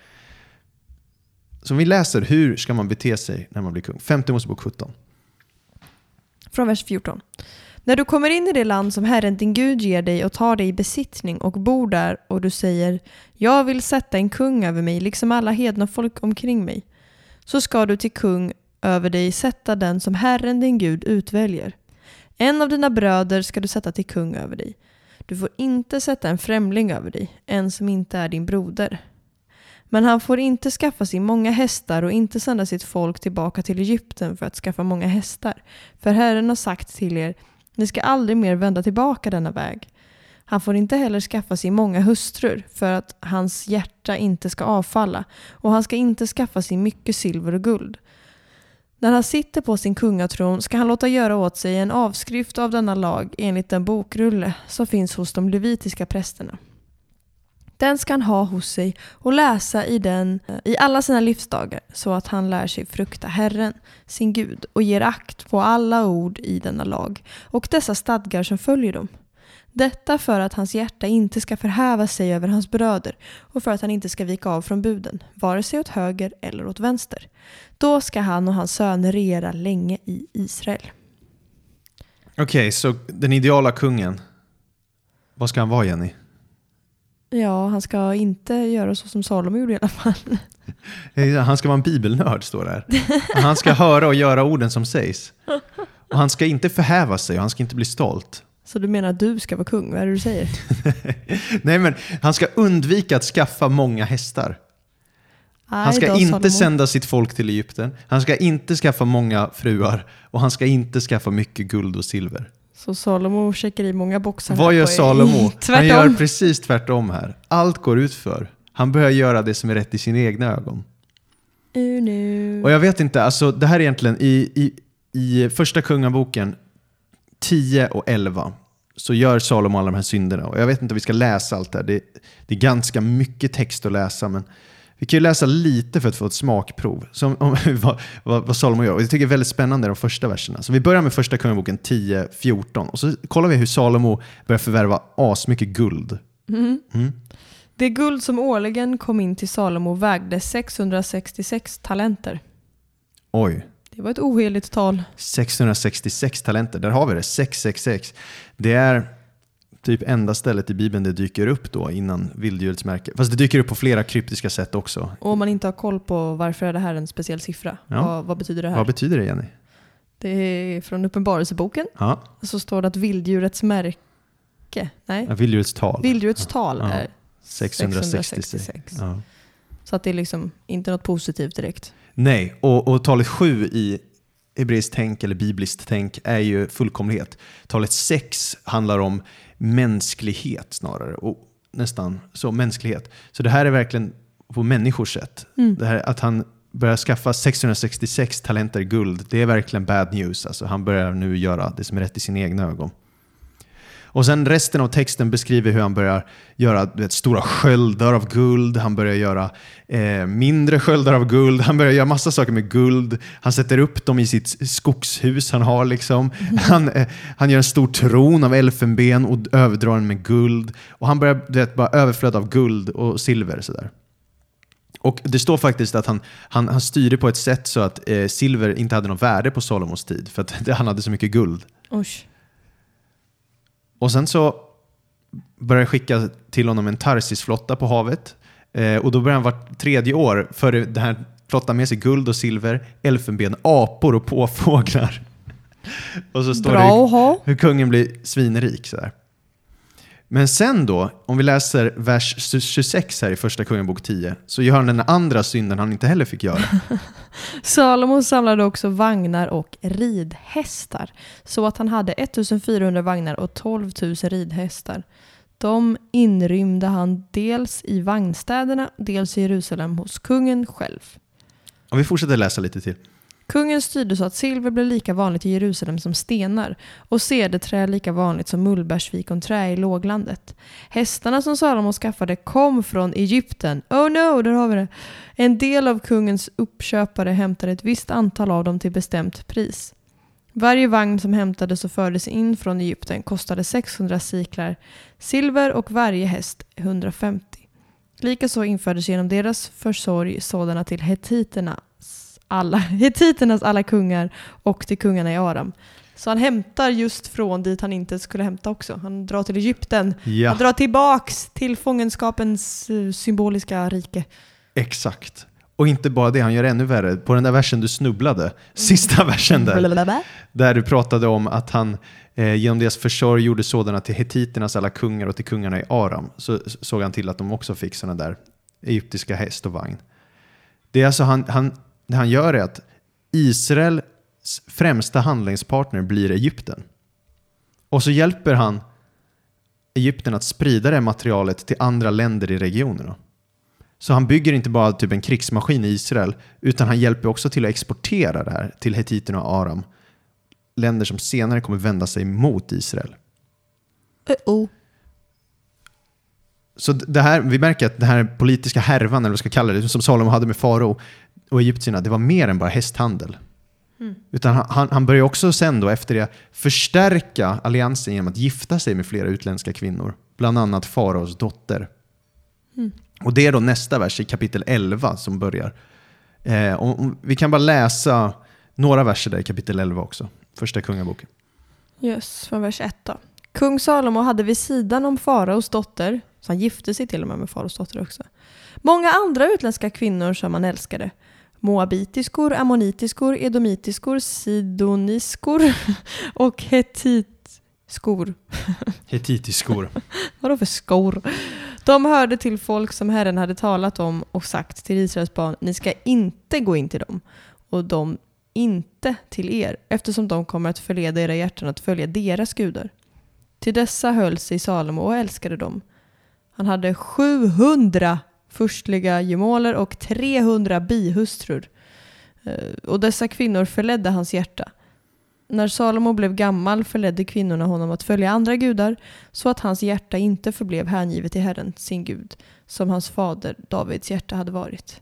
Så vi läser hur ska man bete sig när man blir kung. Femte Mosebok 17. Från vers 14. När du kommer in i det land som Herren din Gud ger dig och tar dig i besittning och bor där och du säger Jag vill sätta en kung över mig liksom alla hedna folk omkring mig. Så ska du till kung över dig sätta den som Herren din Gud utväljer. En av dina bröder ska du sätta till kung över dig. Du får inte sätta en främling över dig, en som inte är din broder. Men han får inte skaffa sig många hästar och inte sända sitt folk tillbaka till Egypten för att skaffa många hästar. För Herren har sagt till er, ni ska aldrig mer vända tillbaka denna väg. Han får inte heller skaffa sig många hustrur för att hans hjärta inte ska avfalla och han ska inte skaffa sig mycket silver och guld. När han sitter på sin kungatron ska han låta göra åt sig en avskrift av denna lag enligt den bokrulle som finns hos de levitiska prästerna. Den ska han ha hos sig och läsa i den eh, i alla sina livsdagar så att han lär sig frukta Herren, sin Gud, och ger akt på alla ord i denna lag och dessa stadgar som följer dem. Detta för att hans hjärta inte ska förhäva sig över hans bröder och för att han inte ska vika av från buden, vare sig åt höger eller åt vänster. Då ska han och hans söner regera länge i Israel. Okej, så den ideala kungen, vad ska han vara Jenny? Ja, han ska inte göra så som Salomo gjorde i alla fall. (laughs) Han ska vara en bibelnörd, står det här. Han ska höra och göra orden som sägs. Och han ska inte förhäva sig och han ska inte bli stolt. Så du menar att du ska vara kung? Vad är det du säger? (laughs) Nej, men han ska undvika att skaffa många hästar. Han ska då, inte Salomo. sända sitt folk till Egypten. Han ska inte skaffa många fruar. Och han ska inte skaffa mycket guld och silver. Så Salomo checkar i många boxar. Vad gör Salomo? Han (laughs) gör precis tvärtom här. Allt går ut för. Han börjar göra det som är rätt i sina egna ögon. Uh, nu. Och jag vet inte, alltså det här är egentligen i, i, i första kungaboken 10 och 11 så gör Salomo alla de här synderna. Och jag vet inte om vi ska läsa allt det här. Det, det är ganska mycket text att läsa, men vi kan ju läsa lite för att få ett smakprov. Som, om, (laughs) vad, vad, vad Salomo gör. Och jag tycker det är väldigt spännande de första verserna. Så vi börjar med första kungaboken 10-14 och så kollar vi hur Salomo börjar förvärva asmycket guld. Mm. Mm. Det guld som årligen kom in till Salomo vägde 666 talenter. Oj, Det var ett oheligt tal. 666 talenter, där har vi det. 666. Det är typ enda stället i Bibeln det dyker upp då innan vilddjurets märke. Fast det dyker upp på flera kryptiska sätt också. Och om man inte har koll på varför är det här en speciell siffra. Ja. Vad, vad betyder det här? Vad betyder det Jenny? det är från Uppenbarelseboken. Ja, Så står det att vilddjurets märke, nej, ja, vilddjurets tal. vilddjurets tal Ja. är 666. 666. Ja. Så att det är liksom inte något positivt direkt. Nej, och, och talet 7 i hebreiskt tänk eller bibliskt tänk är ju fullkomlighet. Talet 6 handlar om mänsklighet snarare. Och nästan så, mänsklighet. Så det här är verkligen på människors sätt. Mm. Det här, att han börjar skaffa 666 talenter guld, det är verkligen bad news. Alltså, han börjar nu göra det som är rätt i sina egna ögon. Och sen resten av texten beskriver hur han börjar göra vet, stora sköldar av guld, han börjar göra eh, mindre sköldar av guld, han börjar göra massa saker med guld. Han sätter upp dem i sitt skogshus han har. Liksom. Han, eh, han gör en stor tron av elfenben och överdrar den med guld. Och han börjar vet, bara överflöd av guld och silver. Sådär. Och Det står faktiskt att han, han, han styrde på ett sätt så att eh, silver inte hade något värde på Salomos tid, för att (laughs) han hade så mycket guld. Usch. Och sen så börjar jag skicka till honom en Tarsis-flotta på havet. Eh, och då börjar han vart tredje år för den här flottan med sig guld och silver, elfenben, apor och påfåglar. (laughs) och så står Bra det ha. hur kungen blir svinrik. Så här. Men sen då, om vi läser vers 26 här i första Kungabok 10, så gör han den andra synden han inte heller fick göra. (laughs) Salomo samlade också vagnar och ridhästar så att han hade 1400 vagnar och 12 000 ridhästar. De inrymde han dels i vagnstäderna, dels i Jerusalem hos kungen själv. Och vi fortsätter läsa lite till. Kungen styrde så att silver blev lika vanligt i Jerusalem som stenar och cederträ lika vanligt som mullbärsfikonträ i låglandet. Hästarna som Salomo skaffade kom från Egypten. Oh no, där har vi det! En del av kungens uppköpare hämtade ett visst antal av dem till bestämt pris. Varje vagn som hämtades och fördes in från Egypten kostade 600 siklar silver och varje häst 150. Likaså infördes genom deras försorg sådana till hettiterna alla, (laughs) hetiternas alla kungar och till kungarna i Aram. Så han hämtar just från dit han inte skulle hämta också. Han drar till Egypten. Ja, Han drar tillbaks till fångenskapens eh, symboliska rike. exakt. Och inte bara det, han gör ännu värre. På den där versen du snubblade, sista versen där, där du pratade om att han eh, genom deras försorg gjorde sådana till hetiternas alla kungar och till kungarna i Aram, så såg han till att de också fick sådana där egyptiska häst och vagn. Det är alltså han, han, det han gör är att Israels främsta handlingspartner blir Egypten. Och så hjälper han Egypten att sprida det materialet till andra länder i regionen. Då. Så han bygger inte bara typ en krigsmaskin i Israel, utan han hjälper också till att exportera det här till hetiterna och Aram. Länder som senare kommer vända sig mot Israel. Uh-oh. Så det här, vi märker att den här politiska härvan, eller vad vi ska kalla det, som Salomo hade med farao och egyptierna, det var mer än bara hästhandel. Mm. Utan han, han börjar också sen då efter det förstärka alliansen genom att gifta sig med flera utländska kvinnor. Bland annat faraos dotter. Mm. Och det är då nästa vers i kapitel 11 som börjar. Eh, och, och vi kan bara läsa några verser där i kapitel 11 också. Första kungaboken. Yes, från vers 1 då. Kung Salomo hade vid sidan om faraos dotter, så han gifte sig till och med med faraos dotter också, många andra utländska kvinnor som han älskade. Moabitiskor, ammonitiskor, edomitiskor, sidoniskor (laughs) och hetitskor. (laughs) Hetitiskor. Vadå för skor? De hörde till folk som Herren hade talat om och sagt till Israels barn, ni ska inte gå in till dem och de inte till er, eftersom de kommer att förleda era hjärtan att följa deras gudar. Till dessa höll sig Salomo och älskade dem. Han hade 700 förstliga gemåler och 300 bihustrur. Eh, Och dessa kvinnor förledde hans hjärta. När Salomo blev gammal förledde kvinnorna honom att följa andra gudar så att hans hjärta inte förblev hängivet till Herren, sin Gud, som hans fader Davids hjärta hade varit.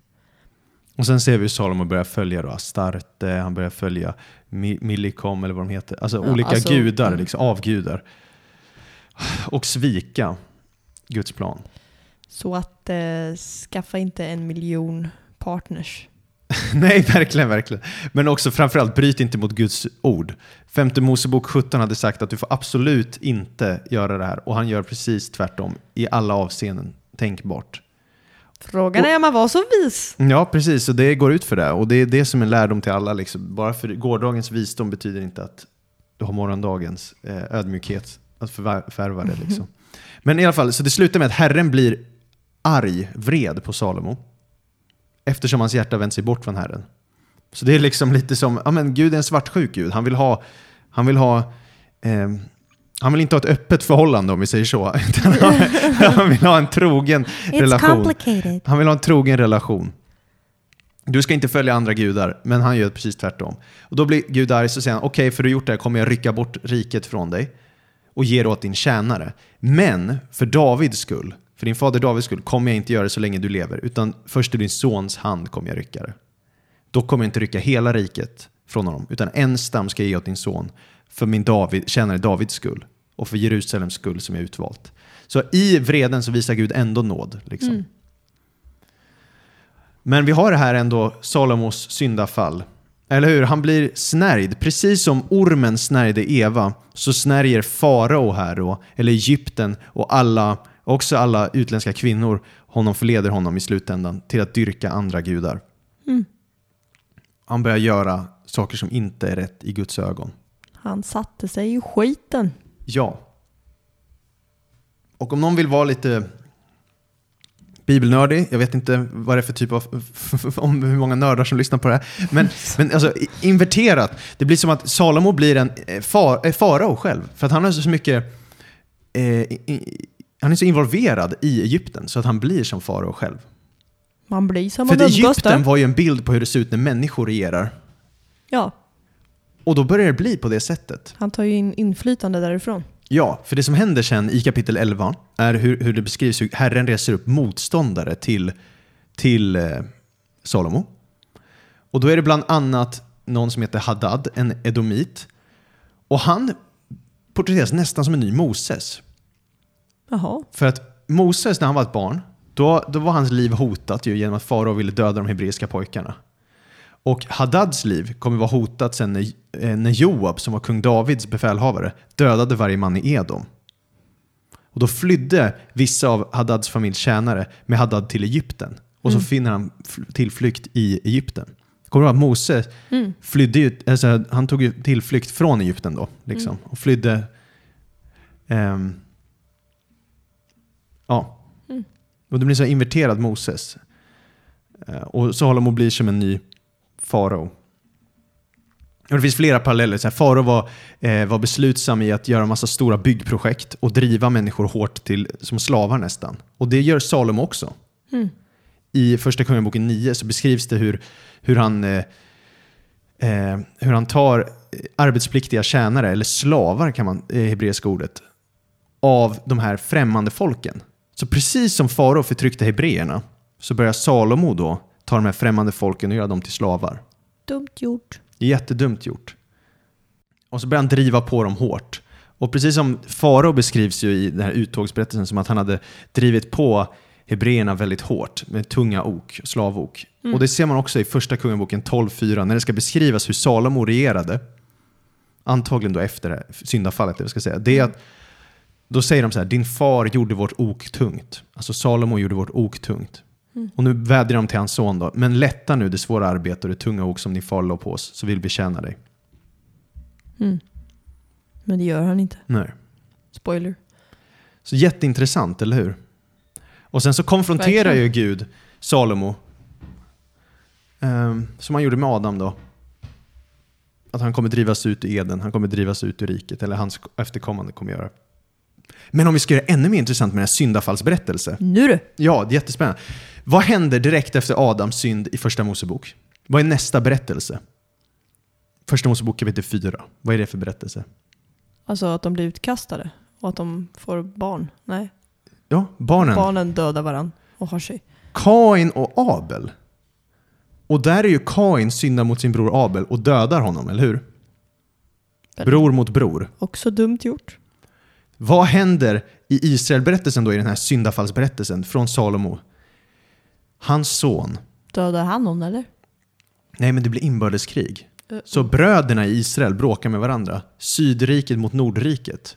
Och sen ser vi hur Salomo börjar följa då Astarte, han börjar följa Mi- Millikom eller vad de heter. Alltså Ja, olika alltså- gudar, mm. liksom, avgudar. Och svika Guds plan. Så att eh, skaffa inte en miljon partners. (laughs) Nej, verkligen, verkligen. Men också framförallt, bryt inte mot Guds ord. Femte Mosebok 17 hade sagt att du får absolut inte göra det här. Och han gör precis tvärtom i alla avseenden tänkbart. Frågan är om man var så vis. Ja, precis. Och det går ut för det. Och det är det som är lärdom till alla. Liksom. Bara för gårdagens visdom betyder inte att du har morgondagens eh, ödmjukhet att förvär- förvärva det. Liksom. (laughs) Men i alla fall, så det slutar med att Herren blir arg, vred på Salomo. Eftersom hans hjärta vänt sig bort från Herren. Så det är liksom lite som, ja men Gud är en svartsjuk Gud. Han vill ha, han vill ha, ehm, han vill inte ha ett öppet förhållande om vi säger så. (laughs) Han, vill ha en trogen relation. complicated. Han vill ha en trogen relation. Du ska inte följa andra gudar, men han gör precis tvärtom. Och då blir Gud arg så säger okej för du har gjort det här kommer jag rycka bort riket från dig och ge det åt din tjänare. Men för Davids skull, för din fader Davids skull, kommer jag inte göra det så länge du lever, utan först ur din sons hand kommer jag rycka det. Då kommer jag inte rycka hela riket från honom, utan en stam ska jag ge åt din son för min David, tjänare Davids skull och för Jerusalems skull som är utvalt. Så i vreden så visar Gud ändå nåd. Liksom. Mm. Men vi har här ändå Salomos syndafall. Eller hur? Han blir snärjd. Precis som ormen snärjde Eva så snärjer farao här då, eller Egypten och alla, också alla utländska kvinnor honom förleder honom i slutändan till att dyrka andra gudar. Mm. Han börjar göra saker som inte är rätt i Guds ögon. Han satte sig i skiten. Ja. Och om någon vill vara lite bibelnördig, jag vet inte vad det är för typ av, (laughs) om hur många nördar som lyssnar på det här, men, (laughs) men alltså inverterat, det blir som att Salomo blir en eh, far, eh, farao själv, för att han har så mycket, eh, han är så involverad i Egypten så att han blir som farao själv. Man blir som För man Egypten var ju en bild på hur det ser ut när människor regerar, Ja, och då börjar det bli på det sättet. han tar ju in inflytande därifrån. Ja, för det som händer sen i kapitel 11 är hur, hur det beskrivs hur Herren reser upp motståndare till, till eh, Salomo. Och då är det bland annat någon som heter Hadad, en edomit. Och han porträtteras nästan som en ny Moses. Jaha. För att Moses, när han var ett barn, då, då var hans liv hotat ju genom att farao ville döda de hebreiska pojkarna. Och Hadads liv kommer vara hotat sen när, eh, när Joab, som var kung Davids befälhavare, dödade varje man i Edom. Och då flydde vissa av Hadads familjs tjänare med Hadad till Egypten. Och så Mm. finner han fl- tillflykt i Egypten. Kommer du ihåg att Mose Mm. flydde ju, alltså, han tog ju tillflykt från Egypten då, liksom, Mm. och flydde. ehm, ja. Mm. Och det blir så inverterad Moses. Eh, och Salomo blir som en ny farao. Och det finns flera paralleller. Farao var, eh, var beslutsam i att göra massa stora byggprojekt och driva människor hårt till, som slavar nästan. Och det gör Salomo också. Mm. I Första Kungaboken 9 så beskrivs det hur, hur, han, eh, eh, hur han tar arbetspliktiga tjänare, eller slavar kan man, eh, hebreiska ordet, av de här främmande folken. Så precis som farao förtryckte hebreerna så börjar Salomo då ta de här främmande folken och göra dem till slavar. Dumt gjort. Jättedumt gjort. Och så börjar han driva på dem hårt. Och precis som farao beskrivs ju i den här uttågsberättelsen som att han hade drivit på hebreerna väldigt hårt med tunga ok, slavok. Och det ser man också i första kungaboken 12.4 när det ska beskrivas hur Salomo regerade. Antagligen då efter syndafallet, det jag ska säga. Det är att då säger de så här, din far gjorde vårt ok tungt. Alltså Salomo gjorde vårt ok tungt. Och nu vädjar de till hans son då, men lätta nu det svåra arbete och det tunga ok som din far la på oss, så vill vi tjäna dig. Mm. Men det gör han inte. Nej. Spoiler. Så jätteintressant, eller hur? Och sen så konfronterar Verkligen. ju Gud Salomo, ehm, som han gjorde med Adam då. Att han kommer drivas ut ur Eden, han kommer drivas ut ur riket, eller hans efterkommande kommer göra. Men om vi ska göra ännu mer intressant med den här syndafallsberättelse. Nu du! Ja, det är jättespännande. Vad händer direkt efter Adams synd i Första Mosebok? Vad är nästa berättelse? Första Mosebok kapitel 4. Vad är det för berättelse? Alltså att de blir utkastade och att de får barn. Nej, Ja, barnen. barnen dödar varann och har sig. Kain och Abel. Och där är ju Kain syndar mot sin bror Abel och dödar honom, eller hur? Bror mot bror. Också dumt gjort. Vad händer i Israelberättelsen då, i den här syndafallsberättelsen från Salomo? Hans son. Dödar han någon eller? Nej, men det blir inbördeskrig. Eh, Så bröderna i Israel bråkar med varandra. Sydriket mot Nordriket.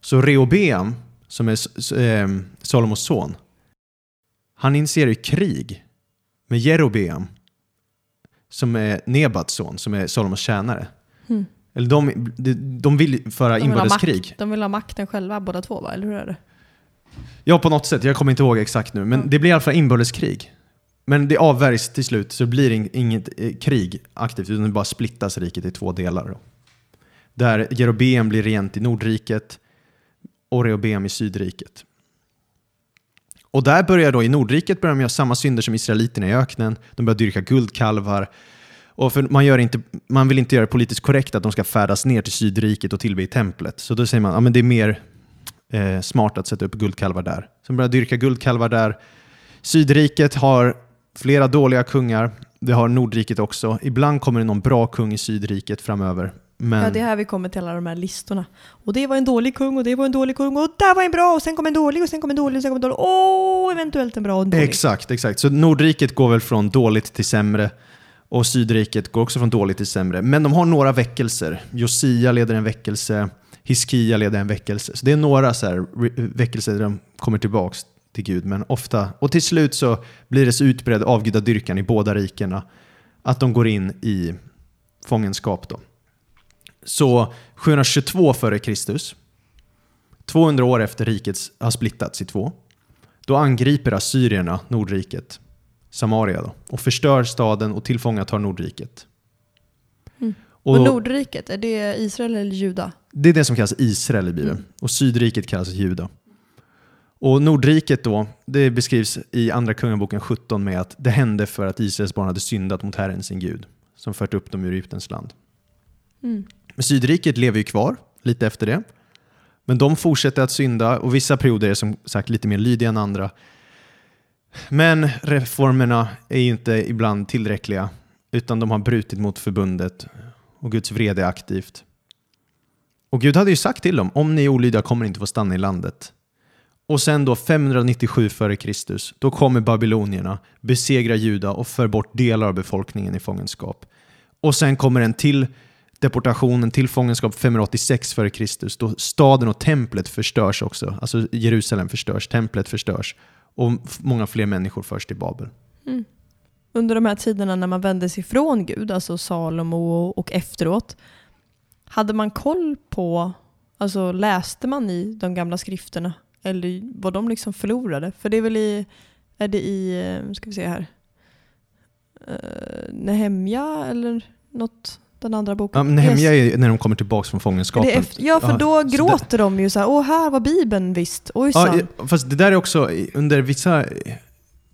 Så Rehobeam, som är eh, Salomos son, han initierar krig med Jerobeam, som är Nebats son, som är Salomos tjänare. Mm. Eller de, de, vill föra De vill, ha inbördeskrig. de vill ha makten själva båda två va? Eller hur är det? Ja, på något sätt. Jag kommer inte ihåg exakt nu. Men det blir i alla fall inbördeskrig. Men det avvärjs till slut, så det blir ing- inget eh, krig aktivt, utan det bara splittas riket i två delar. Då. Där Jerobeam blir regent i Nordriket och Rehobeam i Sydriket. Och där börjar då, i Nordriket börjar de göra samma synder som israeliterna i öknen. De börjar dyrka guldkalvar. Och för man, gör inte, man vill inte göra det politiskt korrekt att de ska färdas ner till Sydriket och tillbe i templet. Så då säger man att ja, det är mer eh, smart att sätta upp guldkalvar där. Så de börjar dyrka guldkalvar där. Sydriket har flera dåliga kungar. Det har Nordriket också. Ibland kommer det någon bra kung i Sydriket framöver. Men Ja, det är här vi kommer till alla de här listorna. Och det var en dålig kung och det var en dålig kung och där var en bra och sen kom en dålig och sen kom en dålig och sen kom en dålig. Åh, eventuellt en bra och en dålig. Exakt, exakt. Så Nordriket går väl från dåligt till sämre och Sydriket går också från dåligt till sämre. Men de har några väckelser. Josia leder en väckelse, Hiskia leder en väckelse. Så det är några så här väckelser där de kommer tillbaks till Gud. Men ofta, och till slut så blir det så utbredd avgudadyrkan i båda rikena att de går in i fångenskap. Då. Så 722 före Kristus, 200 år efter riket har splittats i två, då angriper assyrierna Nordriket, Samaria, då, och förstör staden och tillfångatar Nordriket. Mm. Och Och Nordriket, är det Israel eller Juda? det är det som kallas Israel i Bibeln. Och Sydriket kallas Juda. Och Nordriket då, det beskrivs i Andra Kungaboken 17 med att det hände för att Israels barn hade syndat mot Herren sin Gud, som fört upp dem ur Egyptens land. Mm. Men Sydriket lever ju kvar lite efter det. Men de fortsätter att synda och vissa perioder är som sagt lite mer lydiga än andra. Men reformerna är ju inte ibland tillräckliga utan de har brutit mot förbundet och Guds vrede är aktivt. Och Gud hade ju sagt till dem, om ni är olydiga kommer ni inte få stanna i landet. Och sen då 597 f.Kr. då kommer babylonierna, besegrar Juda och för bort delar av befolkningen i fångenskap. Och sen kommer en till deportationen till fångenskap 586 f.Kr. då staden och templet förstörs också. Alltså Jerusalem förstörs, templet förstörs och många fler människor förs till Babel. Mm. Under de här tiderna när man vände sig ifrån Gud, alltså Salomo och efteråt, hade man koll på, alltså läste man i de gamla skrifterna? Eller var de liksom förlorade? För det är väl i, är det i, eh, ska vi se här, uh, Nehemja eller något den andra boken. Ja, men det Yes. hemliga är när de kommer tillbaka från fångenskapen. det efter, ja, för Ja, då det- gråter de ju så här. Åh, här var Bibeln visst. Ojsan. Ja, fast det där är också under vissa eh,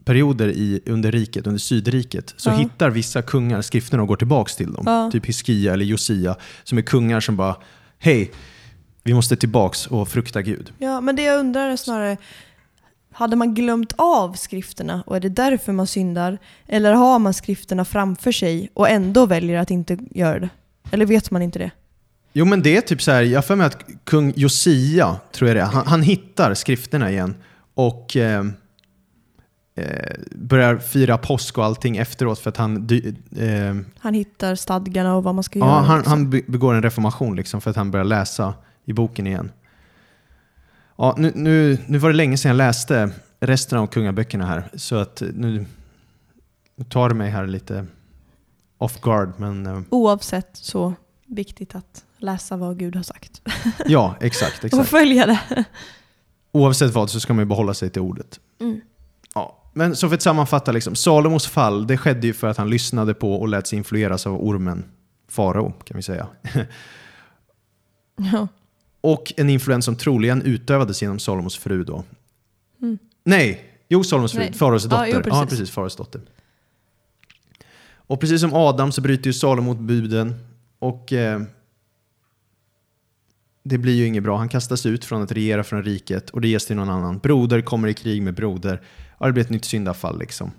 perioder i, under riket, under sydriket, så Ja. hittar vissa kungar skrifterna och går tillbaks till dem. Ja. Typ Hiskia eller Josia, som är kungar som bara, hej, vi måste tillbaks och frukta Gud. Ja, men det jag undrar är snarare, hade man glömt av skrifterna och är det därför man syndar? Eller har man skrifterna framför sig och ändå väljer att inte göra det? Eller vet man inte det? Jo men det är typ så här, jag för mig att kung Josia, tror jag det är, han, han hittar skrifterna igen och eh, eh, börjar fira påsk och allting efteråt för att han, eh, Han hittar stadgarna och vad man ska ja, göra. han, liksom. han be- begår en reformation liksom för att han börjar läsa i boken igen. Ja, nu, nu, nu var det länge sedan jag läste resten av kungaböckerna här så att nu, nu tar det mig här lite off guard men eh, Oavsett så viktigt att läsa vad Gud har sagt. (laughs) ja, exakt. (laughs) Och exakt. följa det. Oavsett vad så ska man ju behålla sig till ordet. Mm. Ja, men så för att sammanfatta, liksom, Salomos fall det skedde ju för att han lyssnade på och lät sig influeras av ormen farao, kan vi säga. (laughs) Ja. Och en influens som troligen utövades genom Salomos fru då. Mm. Nej, jo Salomos fru, faraos Ja, dotter. jo, precis. Ja, precis, faraos dotter. Och precis som Adam så bryter ju Salomo mot buden och eh, det blir ju inget bra. Han kastas ut från att regera från riket och det ges till någon annan. Broder kommer i krig med broder. Ja, det blir ett nytt syndafall liksom.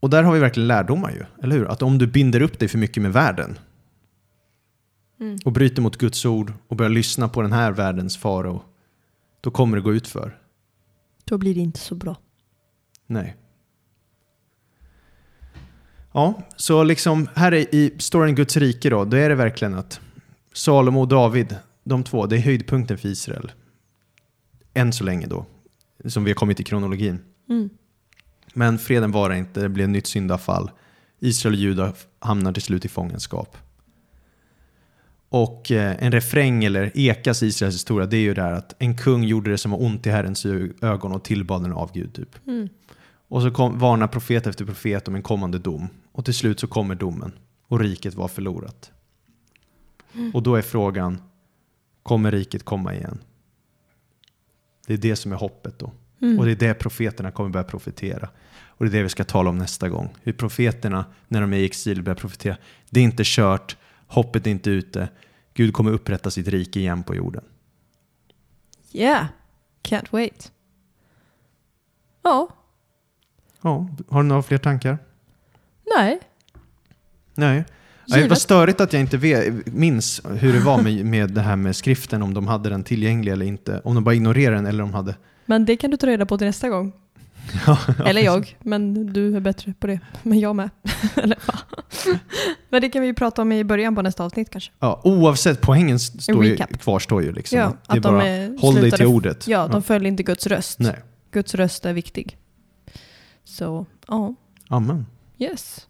Och där har vi verkligen lärdomar ju, eller hur? Att om du binder upp dig för mycket med världen Mm. och bryter mot Guds ord och börjar lyssna på den här världens farao, då kommer det gå ut för. Då blir det inte så bra. Nej. Ja, så liksom här är i storyn Guds rike då, då är det verkligen att Salomo och David, de två, det är höjdpunkten för Israel. Än så länge då, som vi har kommit i kronologin. Mm. Men freden varar inte, det blir ett nytt syndafall. Israel och Juda hamnar till slut i fångenskap. Och eh, en refräng eller ekas i Israels historia, det är ju det här att en kung gjorde det som var ont i Herrens ögon och tillbad en avgud. Typ. Mm. Och så kom, varnar profet efter profet om en kommande dom. Och till slut så kommer domen. Och riket var förlorat. Och då är frågan, kommer riket komma igen? Det är det som är hoppet då. Mm. Och det är det profeterna kommer börja profetera. Och det är det vi ska tala om nästa gång. Hur profeterna, när de är i exil, börjar profetera. Det är inte kört, hoppet är inte ute. Gud kommer upprätta sitt rike igen på jorden. Yeah, can't wait. Ja, Ja, har du några fler tankar? nej. Nej. Givet. vad störigt att jag inte vet, minns hur det var med, med det här med skriften, om de hade den tillgänglig eller inte. Om de bara ignorerade den eller om de hade... Men det kan du ta reda på till nästa gång. Eller jag, men du är bättre på det. Men jag med. (laughs) Eller? Men det kan vi ju prata om i början på nästa avsnitt kanske. Ja, oavsett, poängen står ju, kvarstår ju. Liksom. Ja, det är att de bara, är håll dig till ordet. Ja, de följer inte Guds röst. Nej. Guds röst är viktig. Så, ja. Amen. Yes.